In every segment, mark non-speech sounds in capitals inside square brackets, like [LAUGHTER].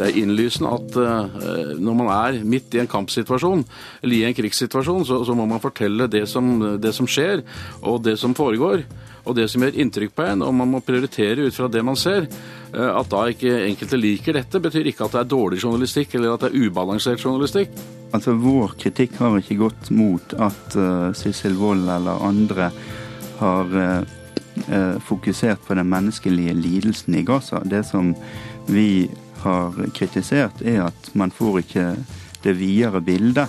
Det er innlysende at uh, når man er midt i en kampsituasjon, eller i en krigssituasjon, så, så må man fortelle det som, det som, skjer, og det som foregår. Og det som gjør inntrykk på en, og man må prioritere ut fra det man ser. Uh, at da ikke enkelte liker dette, betyr ikke at det er dårlig journalistikk eller at det er ubalansert journalistikk. Altså, Vår kritikk har ikke gått mot at uh, Sissel Wold eller andre har fokusert på den menneskelige lidelsen i Gaza. Det som vi har kritisert, er at man får ikke det videre bildet.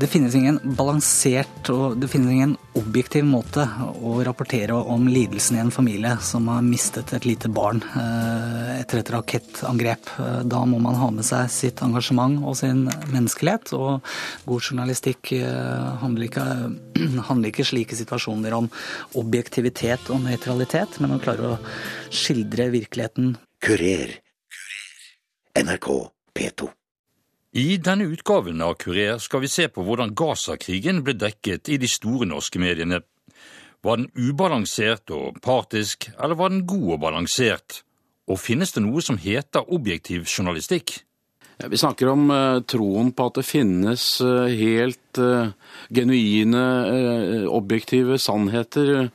Det finnes ingen balansert og det finnes ingen objektiv måte å rapportere om lidelsen i en familie som har mistet et lite barn eh, etter et rakettangrep. Da må man ha med seg sitt engasjement og sin menneskelighet. Og god journalistikk eh, handler ikke, [CLEARS THROAT] handler ikke slike situasjoner om objektivitet og nøytralitet, men å klare å skildre virkeligheten. Kurer NRK P2. I denne utgaven av Kurer skal vi se på hvordan Gaza-krigen ble dekket i de store norske mediene. Var den ubalansert og partisk, eller var den god og balansert? Og finnes det noe som heter objektiv journalistikk? Ja, vi snakker om uh, troen på at det finnes uh, helt uh, genuine, objektive sannheter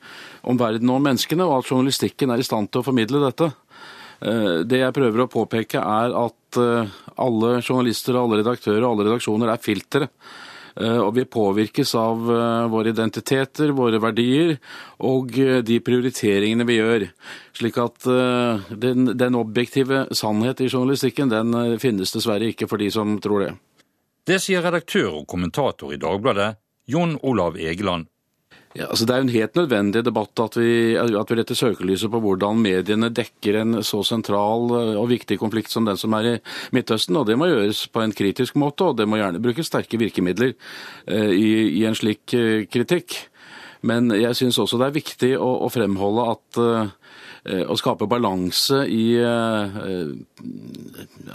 om verden og menneskene, og at journalistikken er i stand til å formidle dette. Eh, det jeg prøver å påpeke, er at eh, alle journalister, alle redaktører og alle redaksjoner er filtre. Eh, og vi påvirkes av våre identiteter, våre verdier og de prioriteringene vi gjør. Slik at den, den objektive sannhet i journalistikken, den finnes dessverre ikke for de som tror det. Det sier redaktør og kommentator i Dagbladet, Jon Olav Egeland. Ja, altså Det er en helt nødvendig debatt at vi, at vi retter søkelyset på hvordan mediene dekker en så sentral eh, og viktig konflikt som den som er i Midtøsten. og Det må gjøres på en kritisk måte, og det må gjerne brukes sterke virkemidler eh, i, i, en slik eh, kritikk. Men jeg syns også det er viktig å, å fremholde at å skape balanse i eh,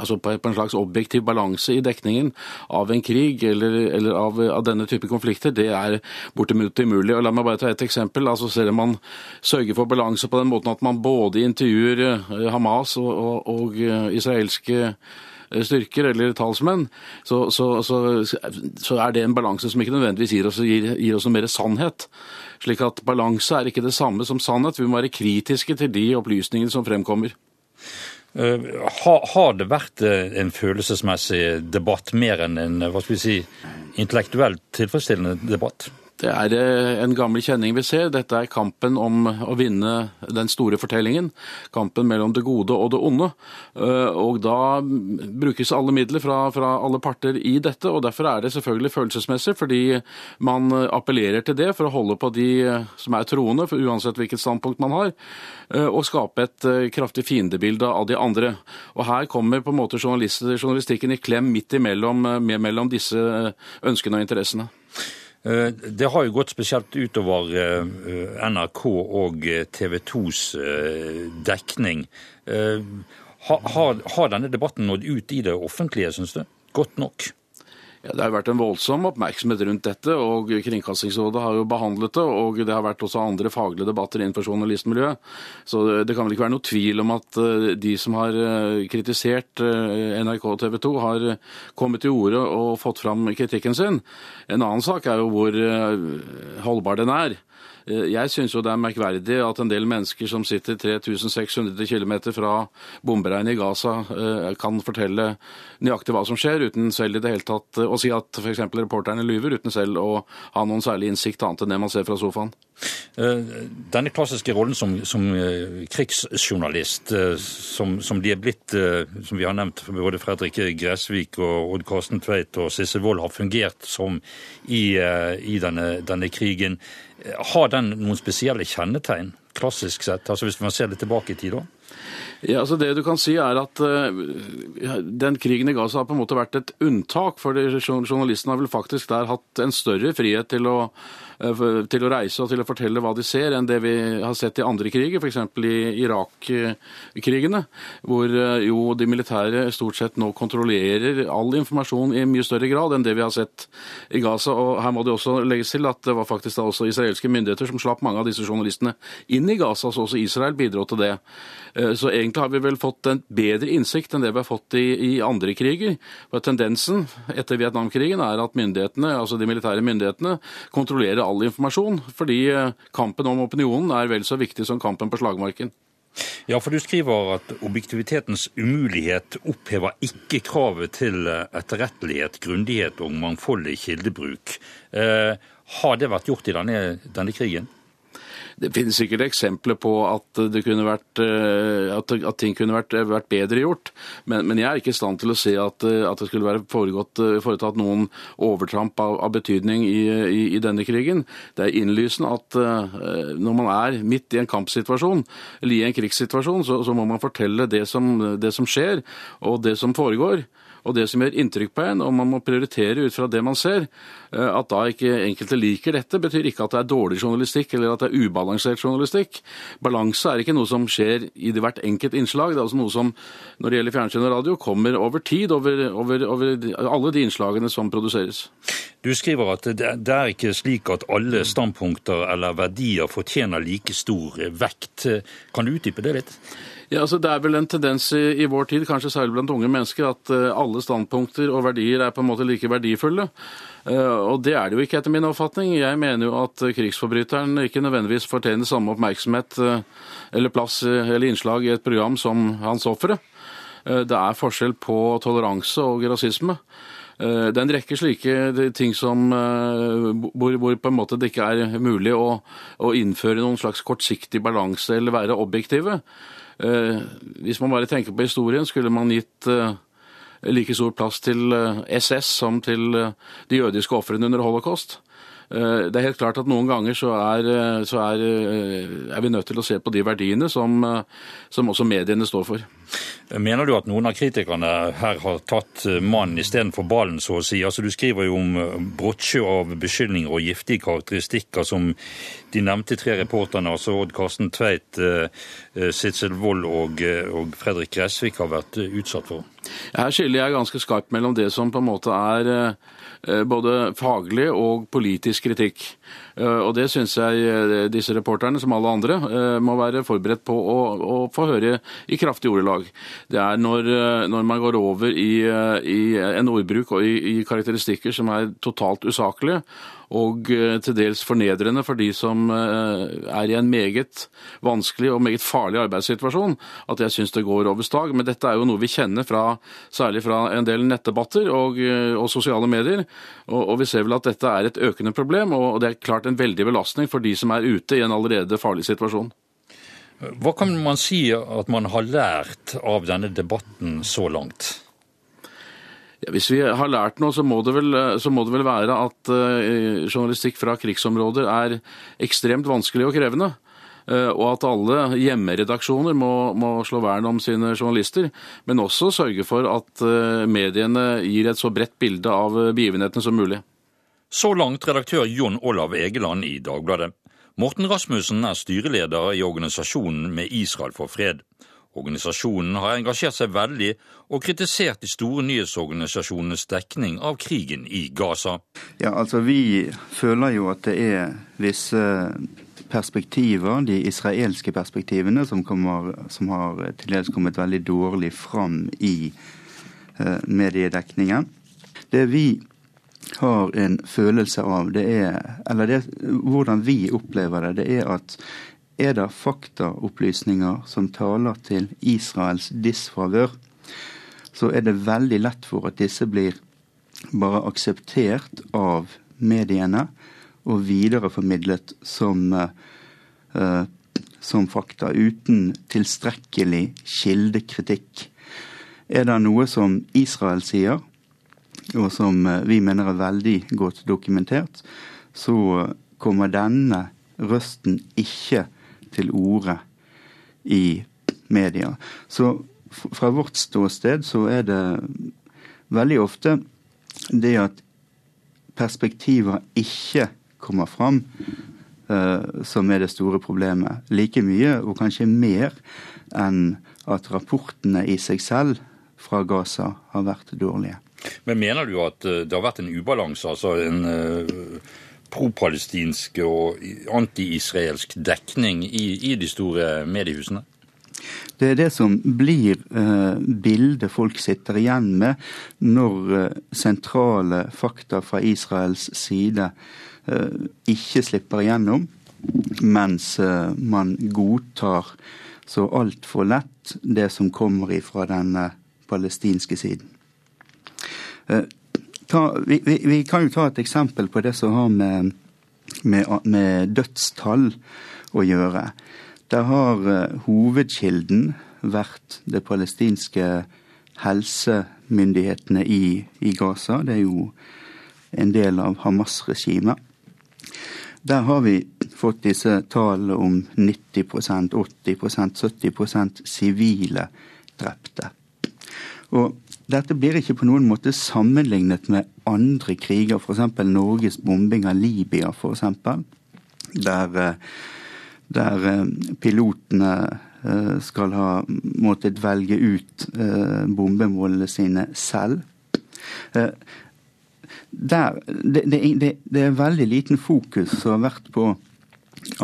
Altså på en slags objektiv balanse i dekningen av en krig eller, eller av, av, denne type konflikter, det er bortimot umulig. Og La meg bare ta et eksempel. altså Selv om man sørger for balanse på den måten at man både intervjuer eh, Hamas og, og, og israelske styrker eller talsmenn, så, så, så, så, er det en balanse som ikke nødvendigvis gir oss, gir, gir oss mer sannhet. Slik at balanse er ikke det samme som sannhet. Vi må være kritiske til de opplysningene som fremkommer. Uh, har det vært eh, en følelsesmessig debatt mer enn en hva skal vi si, intellektuelt tilfredsstillende debatt? Det er eh, en gammel kjenning vi ser. Dette er kampen om å vinne den store fortellingen. Kampen mellom det gode og det onde. Eh, og da brukes alle midler fra, fra, alle parter i dette. og Derfor er det selvfølgelig følelsesmessig, fordi man appellerer til det for å holde på de som er troende, uansett hvilket standpunkt man har, eh, og skape et kraftig fiendebilde av de andre. Og Her kommer på en måte journalistikken i klem midt imellom mellom disse ønskene og interessene. Eh, det har jo gått spesielt utover eh, NRK og eh, TV 2s dekning. Har denne debatten nådd ut i det offentlige, syns du? Godt nok? Ja, Det har vært en voldsom oppmerksomhet rundt dette, og Kringkastingsrådet har jo behandlet det. Og det har vært også andre faglige debatter innenfor journalistmiljøet. Så det kan vel ikke være noe tvil om at eh, de som har eh, kritisert eh, NRK og TV 2, har kommet til orde og fått fram kritikken sin. En annen sak er jo hvor holdbar den er. Eh, jeg syns jo det er merkverdig at en del mennesker som sitter 3600 km fra bomberegnet i Gaza, eh, kan fortelle nøyaktig hva som skjer, uten selv i det hele tatt å si at f.eks. reporterne lyver, uten selv å ha noen særlig innsikt annet enn det man ser fra sofaen. Eh, denne klassiske rollen som, som krigsjournalist, som, som, de er blitt, som vi har nevnt, både Fredrik Gressvik og Odd Karsten Tveit og Sissel Wold har fungert som i, i denne, denne krigen. Har den noen spesielle kjennetegn, klassisk sett, altså hvis man ser litt tilbake i tid? da? Ja, altså Det du kan si er at uh, den krigen i Gaza har på en måte vært et unntak. for Journalistene har vel faktisk der hatt en større frihet til å til å reise og til å fortelle hva de ser, enn det vi har sett i andre kriger, f.eks. i Irak-krigene, hvor eh, jo de militære stort sett nå kontrollerer all informasjon i mye større grad enn det vi har sett i Gaza. Og her må det også legges til at det var faktisk da også israelske myndigheter som slapp mange av disse journalistene inn i Gaza, så også Israel bidro til det. Eh, så egentlig har vi vel fått en bedre innsikt enn det vi har fått i, i andre kriger. For Tendensen etter Vietnamkrigen er at myndighetene, altså de militære myndighetene kontrollerer all informasjon, fordi eh, kampen om opinionen er vel så viktig som kampen på slagmarken. Ja, for du skriver at objektivitetens umulighet opphever ikke kravet til etterrettelighet, grundighet og mangfoldig kildebruk. Eh, har det vært gjort i denne, denne krigen? Det finnes sikkert eksempler på at, vært, eh, at, ting kunne vært, vært bedre gjort, men, men, jeg er ikke i stand til å se at, at det skulle være foregått, foretatt noen overtramp av, av betydning i, i, i, denne krigen. Det er innlysende at når man er midt i en kampsituasjon, eller i en krigssituasjon, så, så må man fortelle det som, det som skjer, og det som foregår og det som gjør inntrykk på en, og man må prioritere ut fra det man ser. Eh, at da ikke enkelte liker dette, betyr ikke at det er dårlig journalistikk eller at det er ubalansert journalistikk. Balanse er ikke noe som skjer i hvert enkelt innslag. Det er også noe som, når det gjelder fjernsyn og radio, kommer over tid, over, over, over alle de innslagene som produseres. Du skriver at det er ikke slik at alle standpunkter eller verdier fortjener like stor vekt. Kan du utdype det litt? Ja, altså Det er vel en tendens i, i, vår tid, kanskje særlig blant unge mennesker, at uh, alle standpunkter og verdier er på en måte like verdifulle. Uh, og det er det jo ikke, etter min oppfatning. Jeg mener jo at uh, krigsforbryteren ikke nødvendigvis fortjener samme oppmerksomhet eller plass eller innslag i et program som hans ofre. Det er forskjell på toleranse og rasisme. Det er en rekke slike ting som, hvor, hvor, på en måte det ikke er mulig å, å innføre noen slags kortsiktig balanse eller være objektive. Eh, hvis man bare tenker på historien, skulle man gitt eh, like stor plass til SS eh, som til de jødiske ofrene under holocaust. Det er helt klart at noen ganger så er, så er, er vi nødt til å se på de verdiene som, som også mediene står for. Mener du at noen av kritikerne her har tatt eh, mannen istedenfor ballen, så å si? Altså, Du skriver jo om eh, brottsjø av beskyldninger og giftige karakteristikker som de nevnte tre reporterne, altså Odd Karsten Tveit, eh, Sitzel Wold og, og Fredrik Gressvik, har vært utsatt for? Her skiller jeg ganske skarpt mellom det som på en måte er både faglig og politisk kritikk. Eh, og det syns jeg eh, disse reporterne, som alle andre, eh, må være forberedt på å, å få høre i kraftige ordelag. Det er når, når man går over i, i en ordbruk og i, i karakteristikker som er totalt usaklige og eh, til dels fornedrende for de som eh, er i en meget vanskelig og meget farlig arbeidssituasjon, at jeg syns det går over stag. Men dette er jo noe vi kjenner fra, særlig fra en del nettdebatter og, eh, og sosiale medier. Og, og, vi ser vel at dette er et økende problem, og det er klart en veldig belastning for de som er ute i en allerede farlig situasjon. Hva kan man si at man har lært av denne debatten så langt? Ja, hvis vi har lært noe, så må det vel, må det vel være at uh, journalistikk fra krigsområder er ekstremt vanskelig og krevende. Uh, og at alle hjemmeredaksjoner må, må, slå vern om sine journalister, men også sørge for at mediene gir et så bredt bilde av begivenhetene som mulig. Så langt redaktør Jon Olav Egeland i Dagbladet. Morten Rasmussen er styreleder i organisasjonen Med Israel for fred. Organisasjonen har engasjert seg veldig og kritisert de store nyhetsorganisasjonenes dekning av krigen i Gaza. Ja, altså Vi føler jo at det er visse perspektiver, de israelske perspektivene, som, kommer, som har til dels kommet veldig dårlig fram i eh, mediedekningen. Det vi har en følelse av, det er Eller det, hvordan vi opplever det, det er at er det faktaopplysninger som taler til Israels disfavør, så er det veldig lett for at disse blir bare akseptert av mediene og videreformidlet som, uh, som fakta, uten tilstrekkelig kildekritikk. Er det noe som Israel sier, og som eh, vi mener er veldig godt dokumentert, så kommer denne røsten ikke til orde i media. Så fra vårt ståsted så er det veldig ofte det at perspektiver ikke kommer fram, uh, som er det store problemet. Like mye, og kanskje mer, enn at rapportene i seg selv fra Gaza har vært dårlige. Men mener du at eh, det har vært en ubalanse, altså en uh pro-palestinsk og anti-israelsk dekning i, i, de store mediehusene? Det er det som blir eh, bildet folk sitter igjen med når eh, sentrale fakta fra Israels side eh, ikke slipper igjennom, mens man godtar så altfor lett det som kommer ifra den palestinske siden. Ta, vi, vi, vi, kan jo ta et eksempel på det som har med, med, med dødstall å gjøre. Der har uh, hovedkilden vært det palestinske helsemyndighetene i, i Gaza. Det er jo en del av Hamas-regimet. Der har vi fått disse tallene om 90% 80% 70% sivile drepte. Og dette blir ikke på noen måte sammenlignet med andre kriger, f.eks. Norges bombing av Libya, f.eks. Der eh, der eh, pilotene eh, skal ha måttet velge ut bombemålene sine selv. Der, det, det, det, er veldig liten fokus som har vært på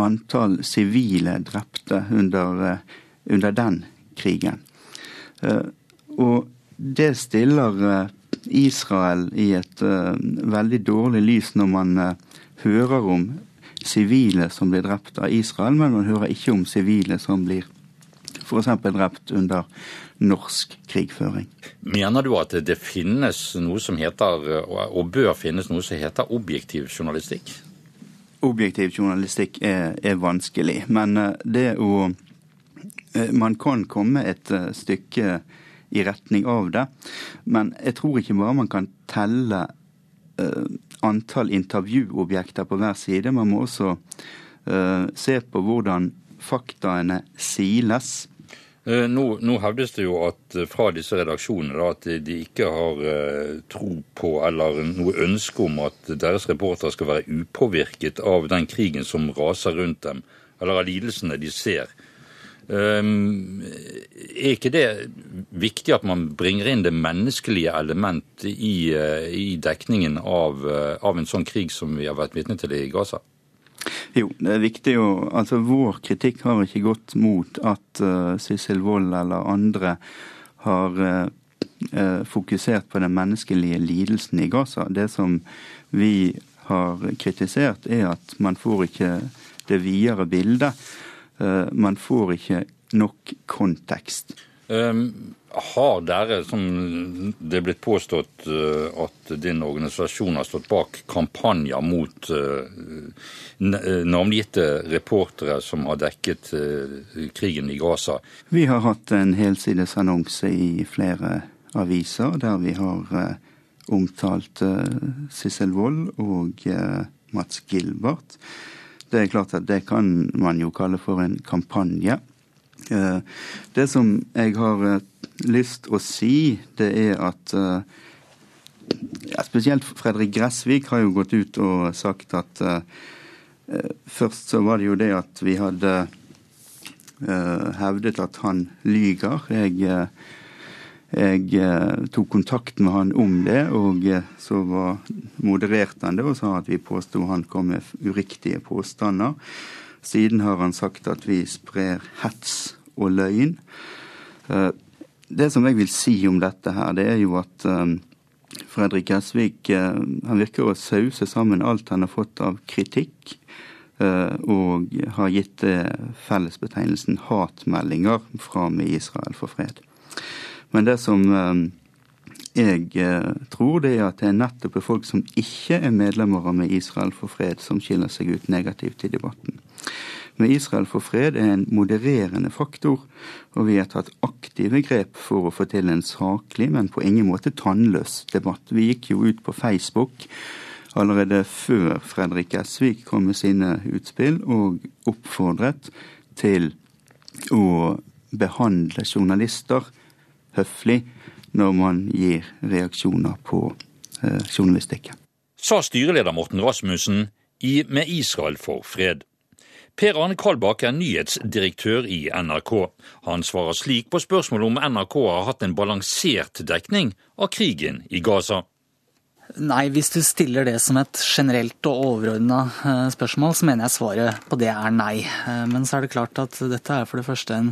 antall sivile drepte under, under den krigen. Og det stiller Israel i et veldig dårlig lys når man hører om sivile som blir drept av Israel, men man hører ikke om sivile som blir f.eks. drept under norsk krigføring. Mener du at det finnes noe som heter, og bør finnes noe som heter objektiv journalistikk? Objektiv journalistikk er, er vanskelig, men eh, det å eh, Man kan komme et eh, stykke i retning av det, men jeg tror ikke bare man kan telle antall intervjuobjekter på hver side. Man må også uh, se på hvordan faktaene siles. Eh, nå, nå, hevdes det jo at fra disse redaksjonene da, at de ikke har uh, tro på eller noe ønske om at deres reportere skal være upåvirket av den krigen som raser rundt dem, eller av lidelsene de ser. Er ikke det viktig at man bringer inn det menneskelige element i, uh, i dekningen av, uh, av, en sånn krig som vi har vært vitne til i Gaza? Jo, det er viktig å Altså, vår kritikk har ikke gått mot at uh, Sissel Wold eller andre har fokusert på den menneskelige lidelsen i Gaza. Det som vi har kritisert, er at man får ikke det videre bildet man får ikke nok kontekst. Um, har dere, som det er blitt påstått, uh, at din organisasjon har stått bak kampanjer mot uh, navngitte reportere som har dekket uh, krigen i Gaza? Vi har hatt en helsides annonse i flere aviser der vi har omtalt Sissel Wold og Mats Gilbert. Det er klart at det kan man jo kalle for en kampanje. Eh, det som jeg har eh, lyst å si, det er at ja, Spesielt Fredrik Gressvik har jo gått ut og sagt at Først så var det jo det at vi hadde hevdet at han lyger. Jeg jeg eh, tok kontakt med han om det, og eh, så var, modererte han det og sa at vi påsto han kom med uriktige påstander. Siden har han sagt at vi sprer hets og løgn. Eh, det som jeg vil si om dette her, det er jo at Fredrik Gjessvik han virker å sause sammen alt han har fått av kritikk, og har gitt fellesbetegnelsen hatmeldinger fra med Israel for fred. Men det som eh, jeg eh, tror, det er at det er nettopp folk som ikke er medlemmer av Med Israel for fred, som skiller seg ut negativt i debatten. Med Israel for fred er en modererende faktor, og vi har tatt aktive grep for å få til en saklig, men på ingen måte tannløs debatt. Vi gikk jo ut på Facebook allerede før Fredrik Esvik kom med sine utspill, og oppfordret til å behandle journalister høflig når man gir reaksjoner på eh, journalistikken. Sa styreleder Morten Rasmussen i Med Israel for fred. Per Arne Kalbakk er nyhetsdirektør i NRK. Han svarer slik på spørsmålet om NRK har hatt en balansert dekning av krigen i Gaza. Nei, hvis du stiller det som et generelt og overordna eh, spørsmål, så mener jeg svaret på det er nei. Eh, men så er det klart at dette er for det første en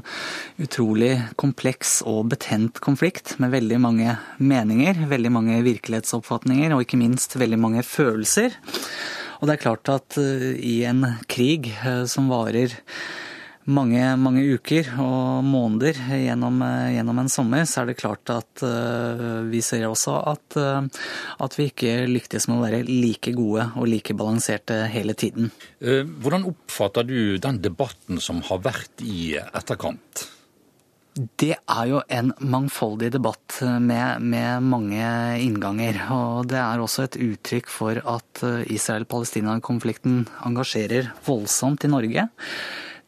utrolig kompleks og betent konflikt med veldig mange meninger, veldig mange virkelighetsoppfatninger og ikke minst veldig mange følelser. Og det er klart at eh, i en krig som varer mange, mange uker og måneder gjennom, gjennom, en sommer, så er det klart at uh, vi ser også at, uh, at, vi ikke lyktes med å være like gode og like balanserte hele tiden. Uh, hvordan oppfatter du den debatten som har vært i etterkant? Det er jo en mangfoldig debatt med, med, mange innganger. Og det er også et uttrykk for at Israel-Palestina-konflikten engasjerer voldsomt i Norge.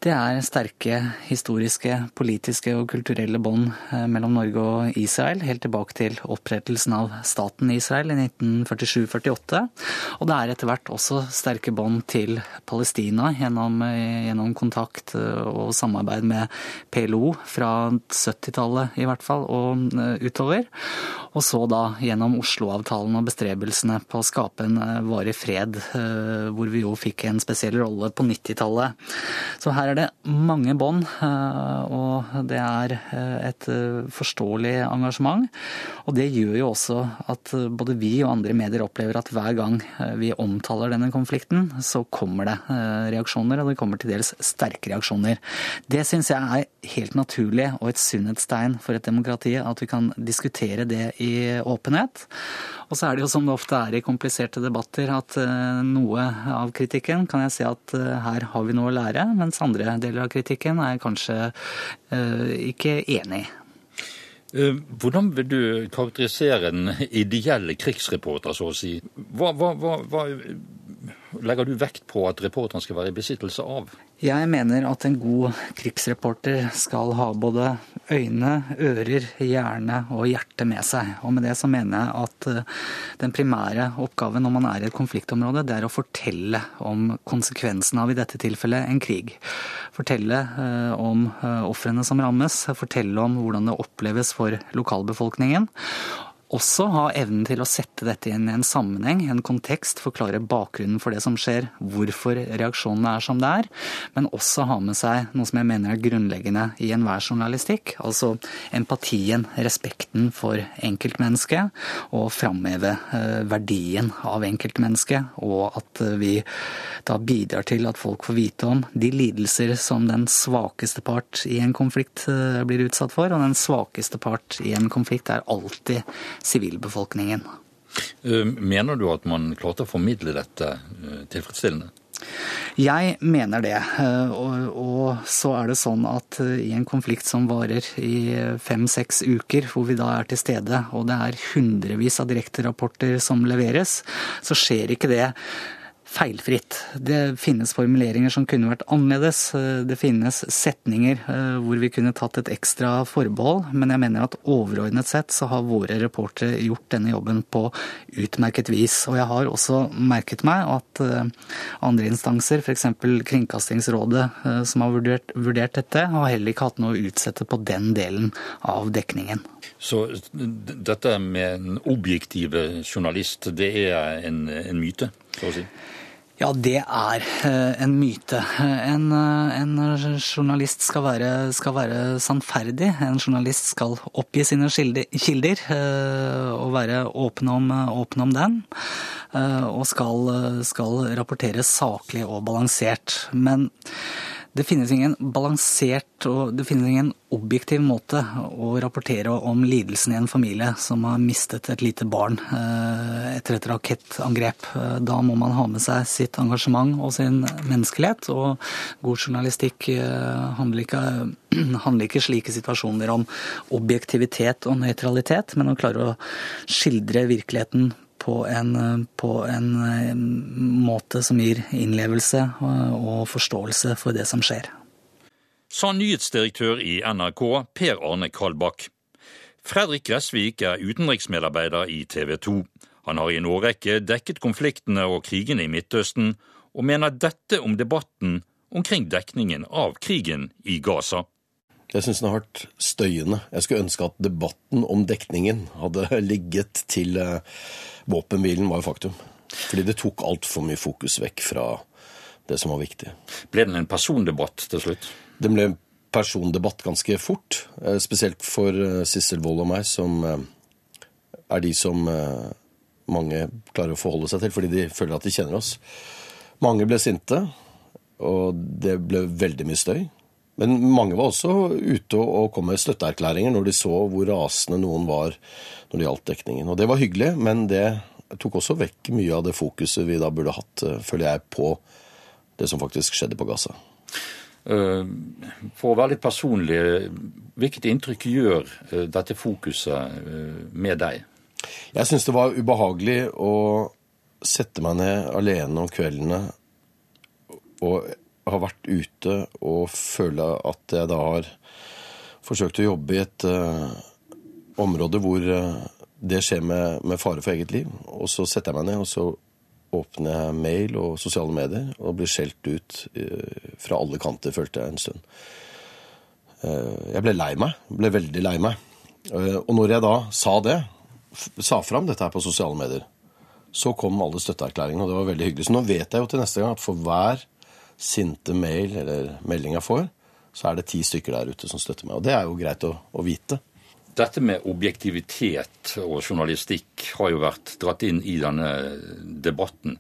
Det er sterke historiske, politiske og kulturelle bånd eh, mellom Norge og Israel, helt tilbake til opprettelsen av staten Israel i 1947-48. Og det er etter hvert også sterke bånd til Palestina gjennom, eh, gjennom, kontakt eh, og samarbeid med PLO fra 70-tallet i hvert fall og utover. Og så da gjennom Oslo-avtalen og bestrebelsene på å skape en varig fred, hvor vi jo fikk en spesiell rolle på 90-tallet. Så her er det mange bånd, eh, og det er eh, et eh, forståelig engasjement. Og det gjør jo også at både vi og andre medier opplever at hver gang vi omtaler denne konflikten, så kommer det reaksjoner, og det kommer til dels sterke reaksjoner. Det syns jeg er helt naturlig og et sunnhetstegn for et demokrati, at vi kan diskutere det i åpenhet. Og så er det jo som det ofte er i kompliserte debatter, at noe av kritikken kan jeg si at her har vi noe å lære, mens andre deler av kritikken er jeg kanskje uh, ikke enig i. Eh, hvordan vil du karakterisere en ideell krigsreporter, så å si? Hva, hva, hva, hva legger du vekt på at reporteren skal være i besittelse av? Jeg mener at en god krigsreporter skal ha både øyne, ører, hjerne og hjerte med seg. Og med det så mener jeg at eh, den primære oppgaven når man er i et konfliktområde, det er å fortelle om konsekvensen av i dette tilfellet en krig. Fortelle eh, om eh, ofrene som rammes, fortelle om hvordan det oppleves for lokalbefolkningen også ha evnen til å sette dette inn i en sammenheng, en kontekst, forklare bakgrunnen for det som skjer, hvorfor reaksjonene er som det er, men også ha med seg noe som jeg mener er grunnleggende i enhver journalistikk, altså empatien, respekten for enkeltmennesket, og framheve eh, verdien av enkeltmennesket, og at eh, vi da bidrar til at folk får vite om de lidelser som den svakeste part i en konflikt eh, blir utsatt for, og den svakeste part i en konflikt er alltid sivilbefolkningen. Eh, mener du at man klarte å formidle dette eh, tilfredsstillende? Jeg mener det. Eh, og, og, så er det sånn at i en konflikt som varer i fem-seks uker, hvor vi da er til stede, og det er hundrevis av direkterapporter som leveres, så skjer ikke det feilfritt. Det finnes formuleringer som kunne vært annerledes. Det finnes setninger eh, hvor vi kunne tatt et ekstra forbehold, men jeg mener at overordnet sett så har våre reportere gjort denne jobben på utmerket vis. Og jeg har også merket meg at eh, andre instanser, f.eks. Kringkastingsrådet eh, som har vurdert, vurdert dette, har heller ikke hatt noe å utsette på den delen av dekningen. Så dette med en objektive journalist, det er en, en myte, så å si? Ja, det er eh, en myte. En, eh, en journalist skal være, skal være, sannferdig. En journalist skal oppgi sine kilder eh, og være åpen om, åpen om den. Og skal, skal rapportere saklig og balansert. Men det finnes ingen balansert og det finnes ingen objektiv måte å rapportere om lidelsen i en familie som har mistet et lite barn eh, etter et rakettangrep. Da må man ha med seg sitt engasjement og sin menneskelighet. Og god journalistikk eh, handler ikke, [CLEARS THROAT] handler ikke slike situasjoner om objektivitet og nøytralitet, men å klare å skildre virkeligheten på en, på en eh, måte som gir innlevelse og forståelse for det som skjer. Sa nyhetsdirektør i NRK Per Arne Kalbakk. Fredrik Gressvik er utenriksmedarbeider i TV 2. Han har i en årrekke dekket konfliktene og krigene i Midtøsten, og mener dette om debatten omkring dekningen av krigen i Gaza. Jeg syns den har vært støyende. Jeg skulle ønske at debatten om dekningen hadde ligget til eh, våpenhvilen var faktum. Fordi det tok altfor mye fokus vekk fra det som var viktig. Ble den en persondebatt til slutt? Det ble en persondebatt ganske fort. Eh, spesielt for eh, Sissel Wold og meg, som er de som mange klarer å forholde seg til, fordi de føler at de kjenner oss. Mange ble sinte, og det ble veldig mye støy. Men mange var også ute og kom med støtteerklæringer når de så hvor rasende noen var når det gjaldt dekningen. Og det var hyggelig, men det tok også vekk mye av det fokuset vi da burde hatt, eh, føler jeg, på det som faktisk skjedde på Gaza. Eh, for å være litt personlig, hvilket inntrykk gjør eh, dette fokuset med deg? Jeg syns det var ubehagelig å sette meg ned alene om kveldene og har vært ute og føler at jeg da har forsøkt å jobbe i et uh, område hvor uh, det skjer med, med, fare for eget liv. Og så setter jeg meg ned, og så åpner jeg mail og sosiale medier og blir skjelt ut uh, fra alle kanter, følte jeg en stund. jeg ble lei meg. Ble veldig lei meg. og når jeg da sa det, sa fram dette her på sosiale medier, så kom alle støtteerklæringene, og det var veldig hyggelig. Så nå vet jeg jo til neste gang at for hver sinte mail eller melding jeg får, så er det ti stykker der ute som støtter meg. Og det er jo greit å, å vite. Dette med objektivitet og journalistikk har jo vært dratt inn i denne debatten.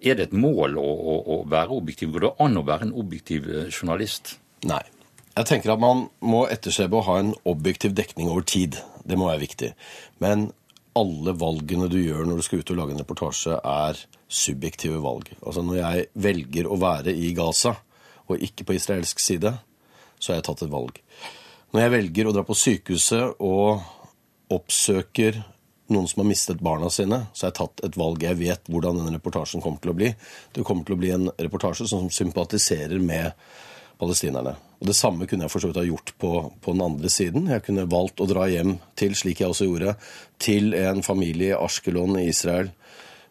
Er det et mål å, å, å være objektiv? Går det an å være en objektiv eh, journalist? Nei. Jeg tenker at man må etterstrebe å ha en objektiv dekning over tid. Det må være viktig. Men alle valgene du gjør når du skal ut og lage en reportasje, er subjektive valg. Altså Når jeg velger å være i Gaza og ikke på israelsk side, så har jeg tatt et valg. Når jeg velger å dra på sykehuset og oppsøker noen som har mistet barna sine, så har jeg tatt et valg. Jeg vet hvordan denne reportasjen kommer til å bli. Det kommer til å bli en reportasje som sympatiserer med palestinerne. Og Det samme kunne jeg for så vidt ha gjort på, på, den andre siden. Jeg kunne valgt å dra hjem til, slik jeg også gjorde, til en familie i Ashkelon i Israel,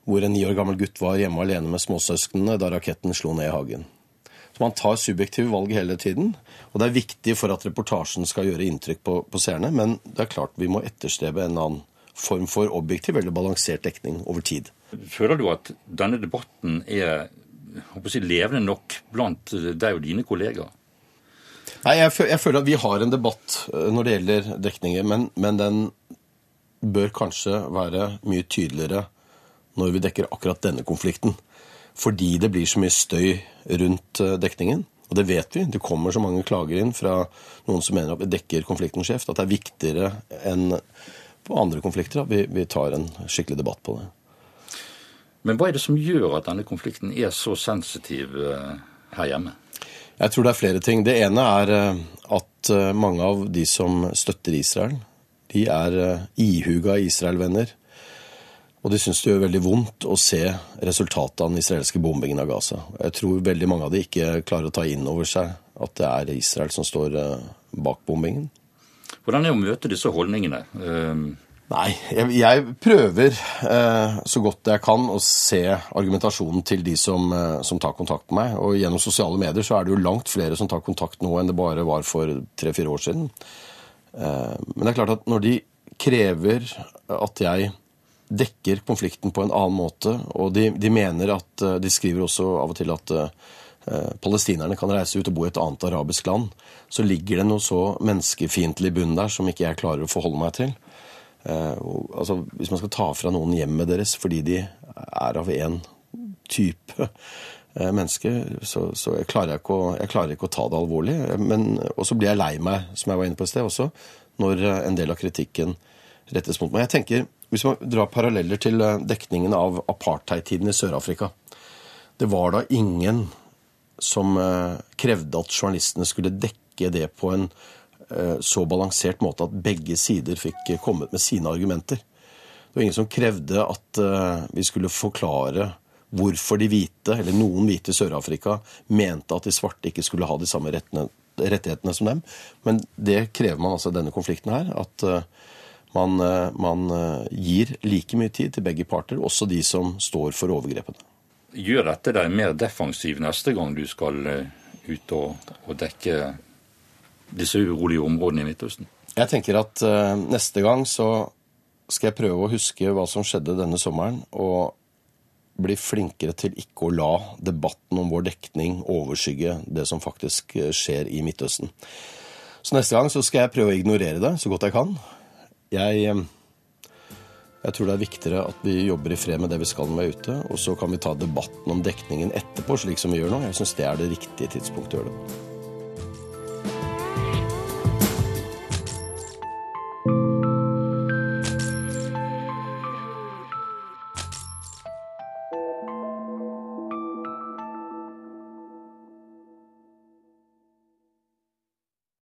hvor en ni år gammel gutt var hjemme alene med småsøsknene da raketten slo ned i hagen. Så Man tar subjektive valg hele tiden, og det er viktig for at reportasjen skal gjøre inntrykk på, på seerne, men det er klart vi må etterstrebe en annen form for objektiv eller balansert dekning over tid. Føler du at denne debatten er si, levende nok blant deg og dine kollegaer? Nei, jeg, jeg, føler at vi har en debatt eh, når det gjelder dekninger, men, men, den bør kanskje være mye tydeligere når vi dekker akkurat denne konflikten. Fordi det blir så mye støy rundt eh, dekningen. Og det vet vi. Det kommer så mange klager inn fra noen som mener at vi dekker konflikten skjevt, at det er viktigere enn på andre konflikter at vi, vi tar en skikkelig debatt på det. Men hva er det som gjør at denne konflikten er så sensitiv eh, her hjemme? Jeg tror det er flere ting. Det ene er eh, at eh, mange av de som støtter Israel, de er ihuga Israel-venner. Og de syns det gjør veldig vondt å se resultatet av den israelske bombingen av Gaza. Jeg tror veldig mange av de ikke klarer å ta inn over seg at det er Israel som står bak bombingen. Hvordan er det å møte disse holdningene? Nei, jeg, jeg prøver eh, så godt jeg kan å se argumentasjonen til de som, eh, som, tar kontakt med meg. Og gjennom sosiale medier så er det jo langt flere som tar kontakt nå enn det bare var for tre-fire år siden. Eh, men det er klart at når de krever at jeg dekker konflikten på en annen måte, og de, de mener at eh, De skriver også av og til at eh, palestinerne kan reise ut og bo i et annet arabisk land. Så ligger det noe så menneskefiendtlig bunn der som ikke jeg klarer å forholde meg til. Eh, altså, hvis man skal ta fra noen hjemmet deres fordi de er av én type eh, menneske, så, så jeg, klarer jeg, å, jeg, klarer ikke å, ta det alvorlig. Og så blir jeg lei meg, som jeg var inne på i sted også, når eh, en del av kritikken rettes mot meg. Jeg tenker, Hvis man drar paralleller til dekningen av apartheid-tiden i Sør-Afrika Det var da ingen som krevde at journalistene skulle dekke det på en så balansert måte at begge sider fikk kommet med sine argumenter. Det var ingen som krevde at eh, vi skulle forklare hvorfor de hvite, eller noen hvite i Sør-Afrika, mente at de svarte ikke skulle ha de samme rettighetene som dem. Men det krever man altså i denne konflikten her. At eh, man, man gir like mye tid til begge parter, også de som står for overgrepene. Gjør dette deg mer defensiv neste gang du skal ut og, og dekke disse urolige områdene i Midtøsten? Jeg tenker at uh, neste gang så skal jeg prøve å huske hva som skjedde denne sommeren, og bli flinkere til ikke å la debatten om vår dekning overskygge det som faktisk eh, skjer i Midtøsten. Så neste gang så skal jeg prøve å ignorere det så godt jeg kan. Jeg, eh, jeg tror det er viktigere at vi jobber i fred med det vi skal er ute, og så kan vi ta debatten om dekningen etterpå, slik som vi gjør nå. Jeg syns det er det riktige tidspunktet å gjøre det på.